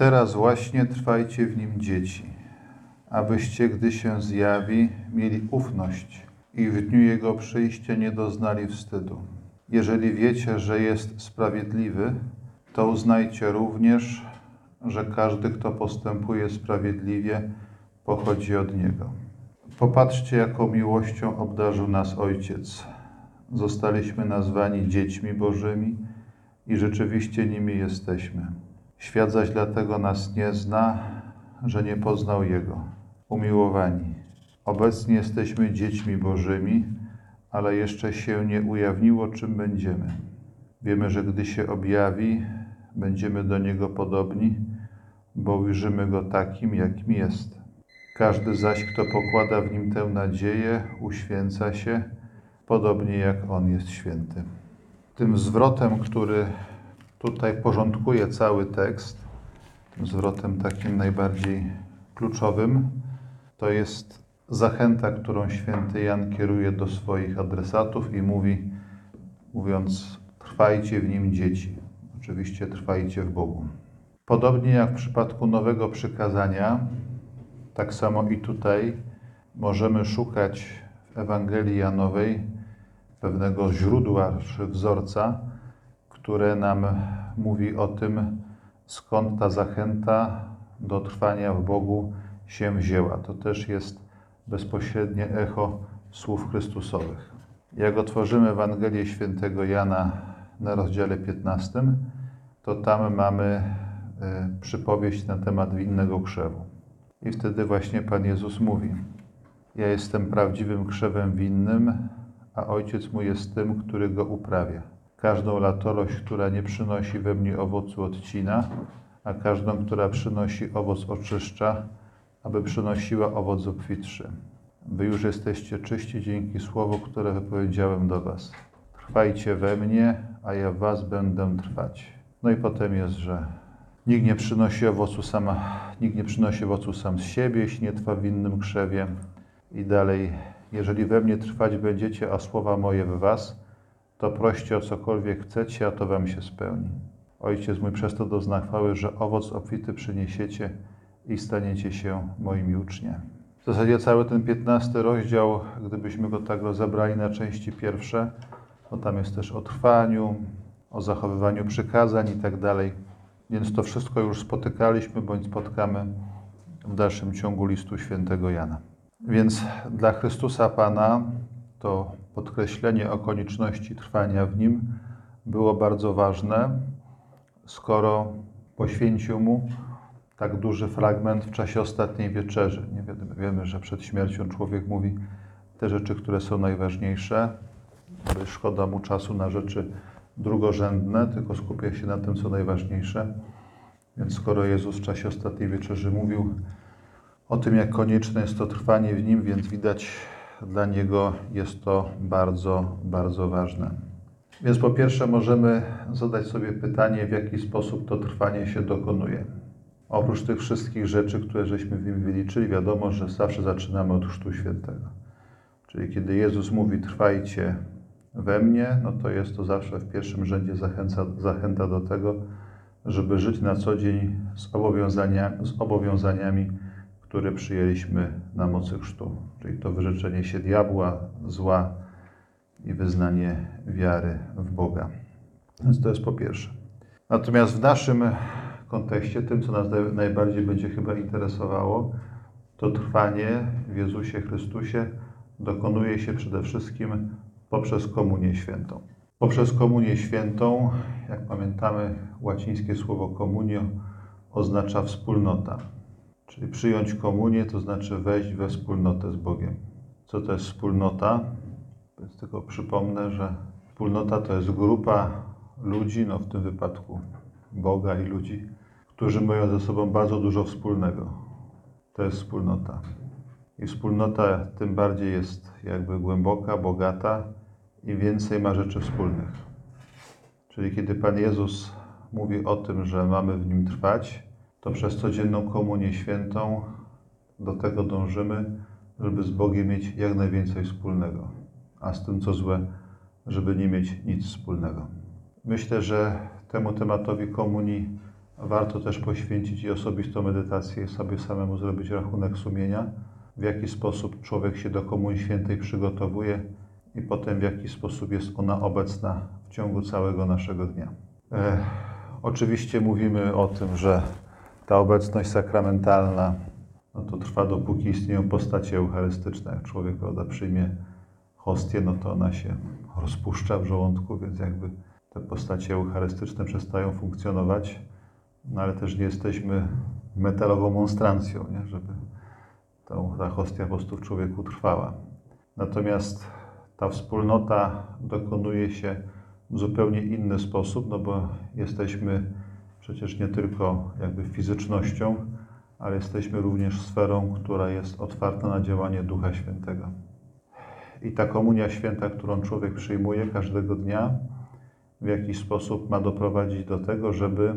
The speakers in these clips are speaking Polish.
Teraz właśnie trwajcie w nim dzieci, abyście, gdy się zjawi, mieli ufność i w dniu Jego przyjścia nie doznali wstydu. Jeżeli wiecie, że jest sprawiedliwy, to uznajcie również, że każdy, kto postępuje sprawiedliwie, pochodzi od Niego. Popatrzcie, jaką miłością obdarzył nas Ojciec. Zostaliśmy nazwani dziećmi Bożymi i rzeczywiście nimi jesteśmy. Świat zaś dlatego nas nie zna, że nie poznał Jego. Umiłowani, obecnie jesteśmy dziećmi Bożymi, ale jeszcze się nie ujawniło, czym będziemy. Wiemy, że gdy się objawi, będziemy do Niego podobni, bo ujrzymy Go takim, jakim jest. Każdy zaś, kto pokłada w Nim tę nadzieję, uświęca się, podobnie jak On jest święty. Tym zwrotem, który tutaj porządkuje cały tekst, zwrotem takim najbardziej kluczowym, to jest zachęta, którą święty Jan kieruje do swoich adresatów i mówi, mówiąc, trwajcie w nim dzieci. Oczywiście trwajcie w Bogu. Podobnie jak w przypadku nowego przykazania, tak samo i tutaj możemy szukać w Ewangelii Janowej pewnego źródła czy wzorca, które nam mówi o tym, skąd ta zachęta do trwania w Bogu się wzięła. To też jest bezpośrednie echo słów Chrystusowych. Jak otworzymy Ewangelię świętego Jana na rozdziale 15, to tam mamy e, przypowieść na temat winnego krzewu. I wtedy właśnie Pan Jezus mówi: Ja jestem prawdziwym krzewem winnym, a ojciec mój jest tym, który go uprawia. Każdą latorość, która nie przynosi we mnie owocu, odcina, a każdą, która przynosi owoc, oczyszcza, aby przynosiła owoc obfitszy. Wy już jesteście czyści dzięki słowu, które wypowiedziałem do Was. Trwajcie we mnie, a ja w Was będę trwać. No i potem jest, że nikt nie przynosi owocu sama, nikt nie przynosi owocu sam z siebie, jeśli nie trwa w innym krzewie. I dalej, jeżeli we mnie trwać będziecie, a słowa moje w Was, to proście o cokolwiek chcecie, a to Wam się spełni. Ojciec mój przez to dozna chwały, że owoc obfity przyniesiecie i staniecie się moimi uczniami. W zasadzie cały ten 15 rozdział, gdybyśmy go tak rozebrali na części pierwsze, to tam jest też o trwaniu, o zachowywaniu przykazań i tak dalej. Więc to wszystko już spotykaliśmy bądź spotkamy w dalszym ciągu listu świętego Jana. Więc dla Chrystusa Pana to podkreślenie o konieczności trwania w Nim było bardzo ważne, skoro poświęcił Mu tak duży fragment w czasie ostatniej wieczerzy. Nie wiemy, wiemy, że przed śmiercią człowiek mówi te rzeczy, które są najważniejsze, szkoda mu czasu na rzeczy drugorzędne, tylko skupia się na tym, co najważniejsze. Więc skoro Jezus w czasie ostatniej wieczerzy mówił o tym, jak konieczne jest to trwanie w Nim, więc widać, dla Niego jest to bardzo, bardzo ważne. Więc po pierwsze możemy zadać sobie pytanie, w jaki sposób to trwanie się dokonuje. Oprócz tych wszystkich rzeczy, które żeśmy w nim wyliczyli, wiadomo, że zawsze zaczynamy od Chrztu Świętego. Czyli kiedy Jezus mówi trwajcie we mnie, no to jest to zawsze w pierwszym rzędzie zachęca, zachęta do tego, żeby żyć na co dzień z, obowiązania, z obowiązaniami, które przyjęliśmy na mocy chrztu. Czyli to wyrzeczenie się diabła, zła i wyznanie wiary w Boga. Więc to jest po pierwsze. Natomiast w naszym kontekście, tym, co nas najbardziej będzie chyba interesowało, to trwanie w Jezusie Chrystusie dokonuje się przede wszystkim poprzez Komunię Świętą. Poprzez Komunię Świętą, jak pamiętamy, łacińskie słowo komunio oznacza wspólnota. Czyli przyjąć komunię to znaczy wejść we wspólnotę z Bogiem. Co to jest wspólnota? Więc tylko przypomnę, że wspólnota to jest grupa ludzi, no w tym wypadku Boga i ludzi, którzy mają ze sobą bardzo dużo wspólnego. To jest wspólnota. I wspólnota tym bardziej jest jakby głęboka, bogata i więcej ma rzeczy wspólnych. Czyli kiedy Pan Jezus mówi o tym, że mamy w Nim trwać, to przez codzienną komunię świętą do tego dążymy, żeby z Bogiem mieć jak najwięcej wspólnego, a z tym, co złe, żeby nie mieć nic wspólnego. Myślę, że temu tematowi komunii Warto też poświęcić i osobistą medytację, sobie samemu zrobić rachunek sumienia, w jaki sposób człowiek się do Komunii Świętej przygotowuje i potem w jaki sposób jest ona obecna w ciągu całego naszego dnia. E, oczywiście mówimy o tym, że ta obecność sakramentalna no to trwa dopóki istnieją postacie eucharystyczne. Jak człowiek prawda, przyjmie hostię, no to ona się rozpuszcza w żołądku, więc jakby te postacie eucharystyczne przestają funkcjonować, no ale też nie jesteśmy metalową monstrancją, nie? żeby tą, ta hostia po prostu w człowieku trwała. Natomiast ta wspólnota dokonuje się w zupełnie inny sposób, no bo jesteśmy przecież nie tylko jakby fizycznością, ale jesteśmy również sferą, która jest otwarta na działanie Ducha Świętego. I ta komunia święta, którą człowiek przyjmuje każdego dnia, w jakiś sposób ma doprowadzić do tego, żeby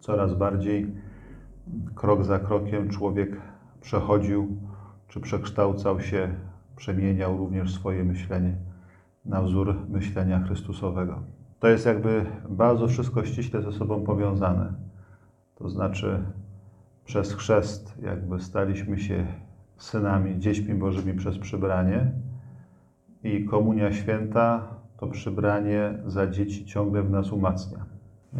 coraz bardziej krok za krokiem człowiek przechodził czy przekształcał się, przemieniał również swoje myślenie na wzór myślenia Chrystusowego. To jest jakby bardzo wszystko ściśle ze sobą powiązane. To znaczy, przez chrzest jakby staliśmy się synami, dziećmi Bożymi przez przybranie i Komunia Święta to przybranie za dzieci ciągle w nas umacnia.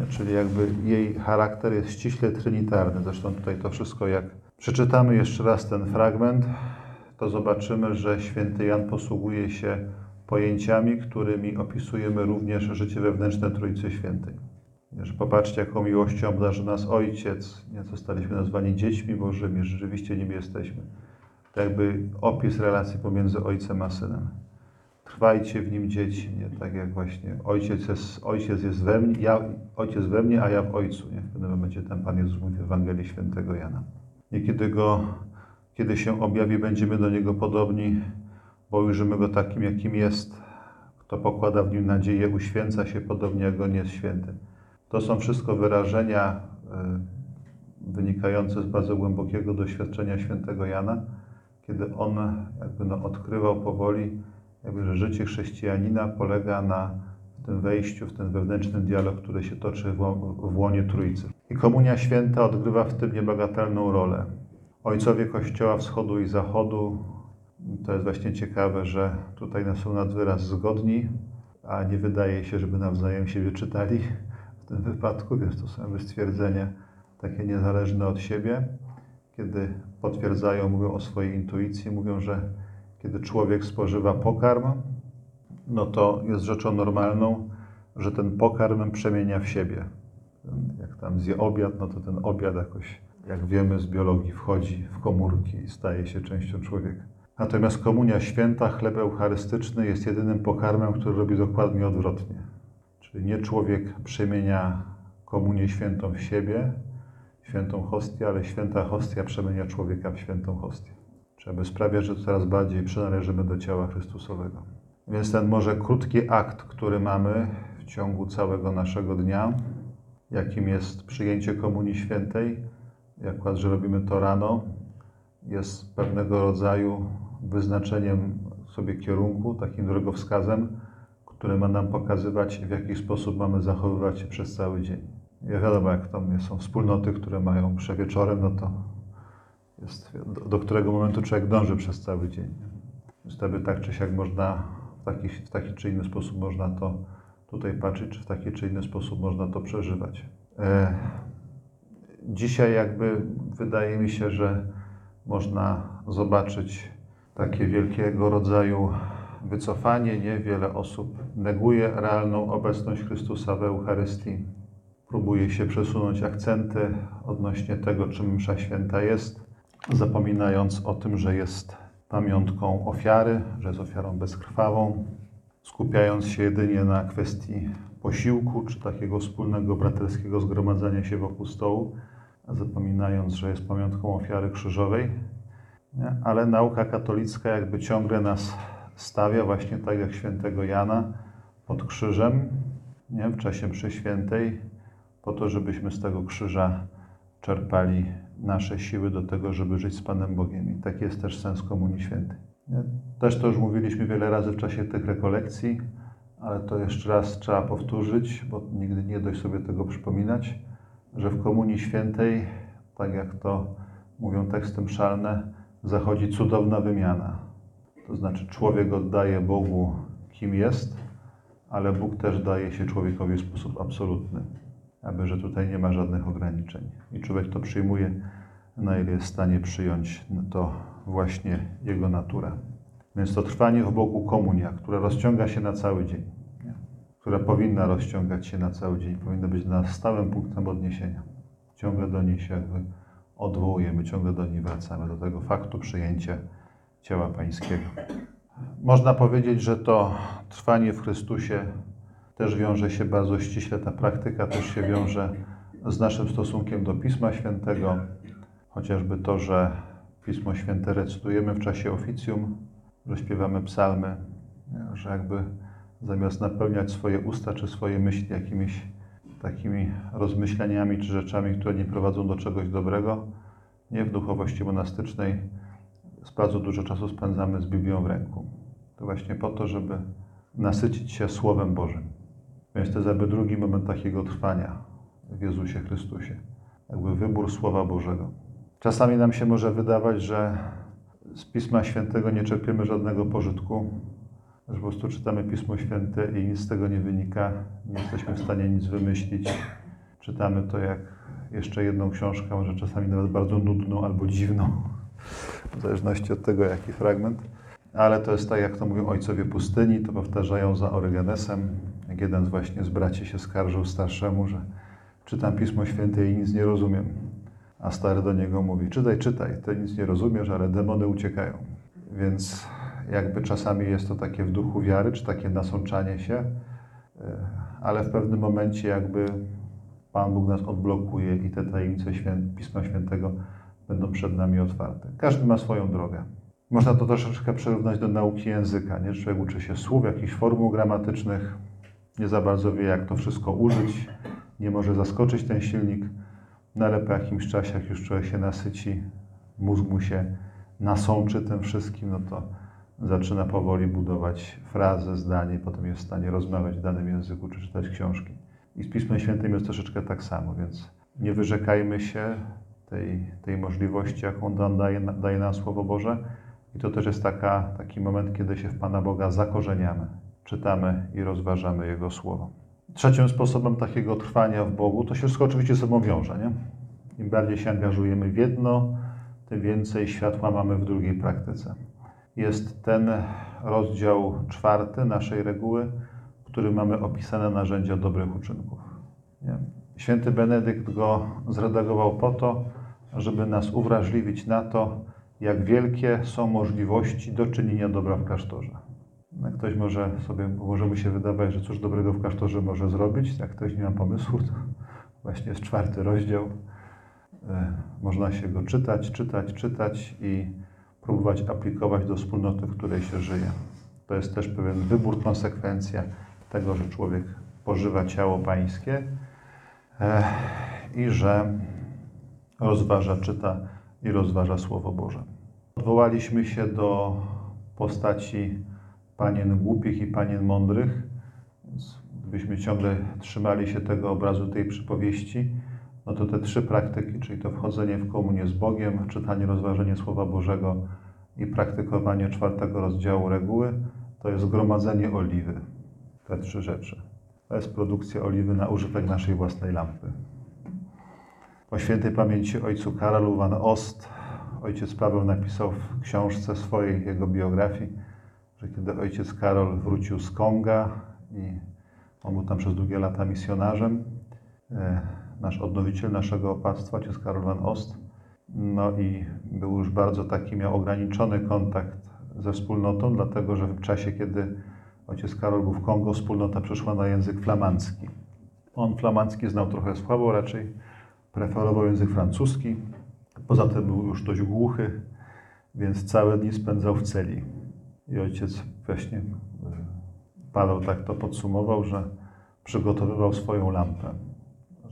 Czyli jakby jej charakter jest ściśle trinitarny. Zresztą tutaj to wszystko, jak przeczytamy jeszcze raz ten fragment, to zobaczymy, że święty Jan posługuje się pojęciami, którymi opisujemy również życie wewnętrzne Trójcy Świętej. Że popatrzcie, jaką miłością obdarzy nas Ojciec, nie zostaliśmy nazwani dziećmi Bożymi, rzeczywiście nim jesteśmy. To jakby opis relacji pomiędzy Ojcem a Synem. Trwajcie w nim dzieci, nie? tak jak właśnie Ojciec jest, ojciec jest we mnie, ja, Ojciec we mnie, a ja w Ojcu. Nie? W pewnym momencie ten Pan Jezus mówi w Ewangelii Świętego Jana. I kiedy, go, kiedy się objawi, będziemy do Niego podobni, bo ujrzymy Go takim, jakim jest. Kto pokłada w Nim nadzieję, uświęca się podobnie, jak On jest święty. To są wszystko wyrażenia y, wynikające z bardzo głębokiego doświadczenia świętego Jana, kiedy on jakby no, odkrywał powoli, jakby, że życie chrześcijanina polega na tym wejściu w ten wewnętrzny dialog, który się toczy w łonie Trójcy. I Komunia Święta odgrywa w tym niebagatelną rolę. Ojcowie Kościoła Wschodu i Zachodu, to jest właśnie ciekawe, że tutaj są nad wyraz zgodni, a nie wydaje się, żeby nawzajem siebie czytali w tym wypadku, więc to są stwierdzenia takie niezależne od siebie, kiedy potwierdzają, mówią o swojej intuicji, mówią, że kiedy człowiek spożywa pokarm, no to jest rzeczą normalną, że ten pokarm przemienia w siebie. Jak tam zje obiad, no to ten obiad jakoś, jak wiemy z biologii, wchodzi w komórki i staje się częścią człowieka. Natomiast komunia święta, chleb eucharystyczny jest jedynym pokarmem, który robi dokładnie odwrotnie. Czyli nie człowiek przemienia komunię świętą w siebie, świętą hostię, ale święta hostia przemienia człowieka w świętą hostię. Trzeba sprawia, że coraz bardziej przynależymy do ciała Chrystusowego. Więc ten może krótki akt, który mamy w ciągu całego naszego dnia, jakim jest przyjęcie Komunii Świętej, jak że robimy to rano, jest pewnego rodzaju wyznaczeniem sobie kierunku, takim drogowskazem, który ma nam pokazywać, w jaki sposób mamy zachowywać się przez cały dzień. Ja wiadomo, jak to są wspólnoty, które mają przewieczorem, no to jest, do, do, którego momentu człowiek dąży przez cały dzień. Więc wtedy tak czy siak można, w taki, w taki czy inny sposób można to tutaj patrzeć, czy w taki czy inny sposób można to przeżywać. E, dzisiaj jakby wydaje mi się, że można zobaczyć takie wielkiego rodzaju wycofanie. Nie wiele osób neguje realną obecność Chrystusa w Eucharystii. Próbuje się przesunąć akcenty odnośnie tego, czym msza święta jest, zapominając o tym, że jest pamiątką ofiary, że jest ofiarą bezkrwawą, skupiając się jedynie na kwestii posiłku czy takiego wspólnego braterskiego zgromadzenia się wokół stołu, zapominając, że jest pamiątką ofiary krzyżowej. Ale nauka katolicka jakby ciągle nas stawia właśnie tak jak świętego Jana pod krzyżem nie? w czasie mszy świętej, po to, żebyśmy z tego krzyża czerpali nasze siły do tego, żeby żyć z Panem Bogiem. I taki jest też sens Komunii Świętej. Nie? Też to już mówiliśmy wiele razy w czasie tych rekolekcji, ale to jeszcze raz trzeba powtórzyć, bo nigdy nie dość sobie tego przypominać, że w Komunii Świętej, tak jak to mówią teksty mszalne, zachodzi cudowna wymiana. To znaczy człowiek oddaje Bogu, kim jest, ale Bóg też daje się człowiekowi w sposób absolutny, aby że tutaj nie ma żadnych ograniczeń. I człowiek to przyjmuje, na ile jest w stanie przyjąć to właśnie jego natura. Więc to trwanie w Bogu komunia, która rozciąga się na cały dzień, nie? która powinna rozciągać się na cały dzień, powinna być na stałym punktem odniesienia. Ciągle do niej się jakby odwołujemy, ciągle do niej wracamy, do tego faktu przyjęcia ciała Pańskiego. Można powiedzieć, że to trwanie w Chrystusie też wiąże się bardzo ściśle, ta praktyka też się wiąże z naszym stosunkiem do Pisma Świętego, chociażby to, że Pismo Święte recytujemy w czasie oficjum, że śpiewamy psalmy, że jakby zamiast napełniać swoje usta czy swoje myśli jakimiś takimi rozmyśleniami czy rzeczami, które nie prowadzą do czegoś dobrego, nie w duchowości monastycznej bardzo dużo czasu spędzamy z Biblią w ręku. To właśnie po to, żeby nasycić się Słowem Bożym. Więc to jest jakby drugi moment takiego trwania w Jezusie Chrystusie. Jakby wybór Słowa Bożego. Czasami nam się może wydawać, że z Pisma Świętego nie czerpiemy żadnego pożytku, że po prostu czytamy Pismo Święte i nic z tego nie wynika, nie jesteśmy w stanie nic wymyślić. Czytamy to jak jeszcze jedną książkę, może czasami nawet bardzo nudną albo dziwną, w zależności od tego, jaki fragment. Ale to jest tak, jak to mówią ojcowie pustyni, to powtarzają za Orygenesem. Jak jeden z właśnie z braci się skarżył starszemu, że czytam Pismo Święte i nic nie rozumiem. A stary do niego mówi, czytaj, czytaj, ty nic nie rozumiesz, ale demony uciekają. Więc jakby czasami jest to takie w duchu wiary, czy takie nasączanie się, e, ale w pewnym momencie jakby Pan Bóg nas odblokuje i te tajemnice Pisma Świętego będą przed nami otwarte. Każdy ma swoją drogę. Można to troszeczkę przyrównać do nauki języka. Nie? Człowiek uczy się słów, jakichś formuł gramatycznych, nie za bardzo wie, jak to wszystko użyć, nie może zaskoczyć ten silnik, no ale po jakimś czasie, jak już człowiek się nasyci, mózg mu się nasączy tym wszystkim, no to zaczyna powoli budować frazę, zdanie, potem jest w stanie rozmawiać w danym języku czy czytać książki. I z Pismem Świętym jest troszeczkę tak samo, więc nie wyrzekajmy się tej, tej możliwości, jaką nam daje, daje nam Słowo Boże. I to też jest taka, taki moment, kiedy się w Pana Boga zakorzeniamy, czytamy i rozważamy Jego Słowo. Trzecim sposobem takiego trwania w Bogu, to się wszystko oczywiście ze sobą wiąże. Nie? Im bardziej się angażujemy w jedno, tym więcej światła mamy w drugiej praktyce. Jest ten rozdział czwarty naszej reguły, w którym mamy opisane narzędzia dobrych uczynków. Nie? Święty Benedykt go zredagował po to, żeby nas uwrażliwić na to, jak wielkie są możliwości do czynienia dobra w klasztorze. No, ktoś może sobie, może mu się wydawać, że cóż dobrego w klasztorze może zrobić. Jak ktoś nie ma pomysłu, to właśnie jest czwarty rozdział. E, można się go czytać, czytać, czytać i próbować aplikować do wspólnoty, w której się żyje. To jest też pewien wybór, konsekwencja tego, że człowiek pożywa ciało pańskie e, i że rozważa, czyta i rozważa Słowo Boże. Odwołaliśmy się do postaci panien głupich i panien mądrych. Gdybyśmy ciągle trzymali się tego obrazu, tej przypowieści, no to te trzy praktyki, czyli to wchodzenie w komunię z Bogiem, czytanie, rozważenie Słowa Bożego i praktykowanie czwartego rozdziału reguły, to jest gromadzenie oliwy. Te trzy rzeczy. To jest produkcja oliwy na użytek naszej własnej lampy. Po świętej pamięci ojcu Karolu van Ost, ojciec Paweł napisał w książce swojej, jego biografii, że kiedy ojciec Karol wrócił z Konga i on był tam przez długie lata misjonarzem, e, nasz odnowiciel naszego opactwa, ojciec Karol van Ost, no i był już bardzo taki, miał ograniczony kontakt ze wspólnotą, dlatego że w czasie, kiedy ojciec Karol był w Kongo, wspólnota przeszła na język flamandzki. On flamandzki znał trochę słabo, raczej preferował język francuski. Poza tym był już dość głuchy, więc całe dni spędzał w celi. I ojciec właśnie, e, Paweł tak to podsumował, że przygotowywał swoją lampę,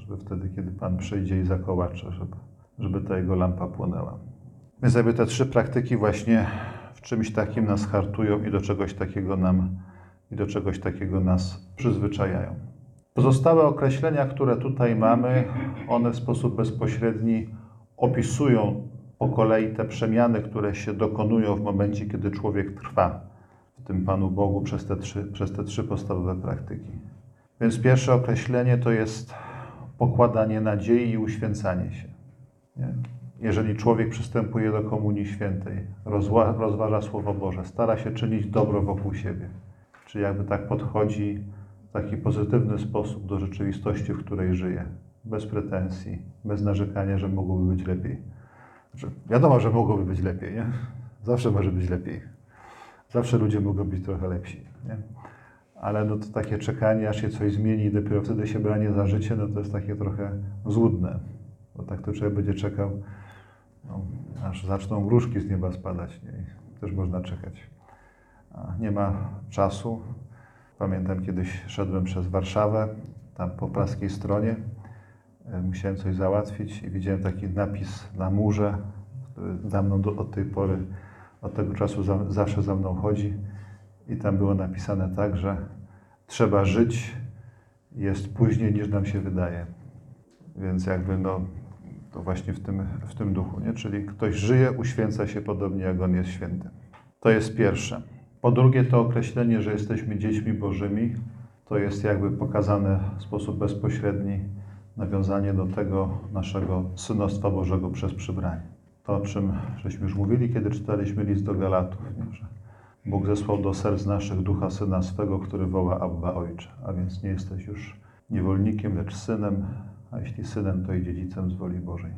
żeby wtedy, kiedy Pan przyjdzie i zakołacze, żeby, żeby ta jego lampa płonęła. Więc jakby te trzy praktyki właśnie w czymś takim nas hartują i do czegoś takiego nam, i do czegoś takiego nas przyzwyczajają. Pozostałe określenia, które tutaj mamy, one w sposób bezpośredni opisują po kolei te przemiany, które się dokonują w momencie, kiedy człowiek trwa w tym Panu Bogu przez te trzy, przez te trzy podstawowe praktyki. Więc pierwsze określenie to jest pokładanie nadziei i uświęcanie się. Nie? Jeżeli człowiek przystępuje do Komunii Świętej, rozwa, rozważa Słowo Boże, stara się czynić dobro wokół siebie, czyli jakby tak podchodzi w taki pozytywny sposób do rzeczywistości, w której żyje, bez pretensji, bez narzekania, że mogłoby być lepiej. Znaczy, wiadomo, że mogłoby być lepiej, nie? Zawsze może być lepiej. Zawsze ludzie mogą być trochę lepsi, nie? Ale no to takie czekanie, aż się coś zmieni i dopiero wtedy się branie za życie, no to jest takie trochę złudne. Bo tak to człowiek będzie czekał, no, aż zaczną gruszki z nieba spadać. Nie? Też można czekać. A nie ma czasu. Pamiętam kiedyś szedłem przez Warszawę, tam po praskiej stronie. E, Musiałem coś załatwić i widziałem taki napis na murze, który za mną do, od tej pory, od tego czasu za, zawsze za mną chodzi. I tam było napisane tak, że trzeba żyć, jest później niż nam się wydaje. Więc jakby no, to właśnie w tym, w tym duchu, nie? Czyli ktoś żyje, uświęca się podobnie jak On jest święty. To jest pierwsze. Po drugie, to określenie, że jesteśmy dziećmi Bożymi, to jest jakby pokazane w sposób bezpośredni nawiązanie do tego naszego synostwa Bożego przez przybranie. To, o czym żeśmy już mówili, kiedy czytaliśmy list do Galatów, nie? że Bóg zesłał do serc naszych ducha Syna swego, który woła Abba Ojcze. A więc nie jesteś już niewolnikiem, lecz synem, a jeśli synem, to i dziedzicem z woli Bożej.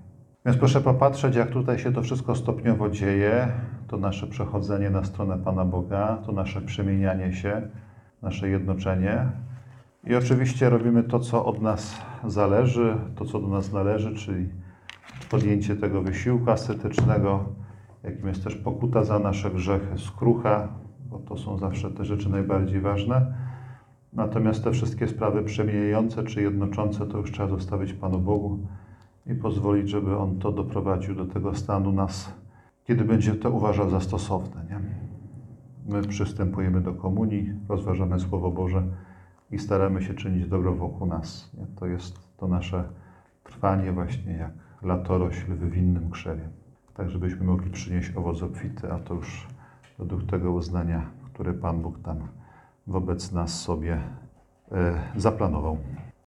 Więc proszę popatrzeć, jak tutaj się to wszystko stopniowo dzieje, to nasze przechodzenie na stronę Pana Boga, to nasze przemienianie się, nasze jednoczenie. I oczywiście robimy to, co od nas zależy, to, co do nas należy, czyli podjęcie tego wysiłku ascetycznego, jakim jest też pokuta za nasze grzechy, skrucha, bo to są zawsze te rzeczy najbardziej ważne. Natomiast te wszystkie sprawy przemieniające czy jednoczące to już trzeba zostawić Panu Bogu i pozwolić, żeby On to doprowadził do tego stanu nas, kiedy będzie to uważał za stosowne. Nie? My przystępujemy do komunii, rozważamy Słowo Boże i staramy się czynić dobro wokół nas. Nie? To jest to nasze trwanie właśnie jak latorośl w winnym krzewie. Tak, żebyśmy mogli przynieść owoc obfity, a to już według tego uznania, które Pan Bóg tam wobec nas sobie e, zaplanował.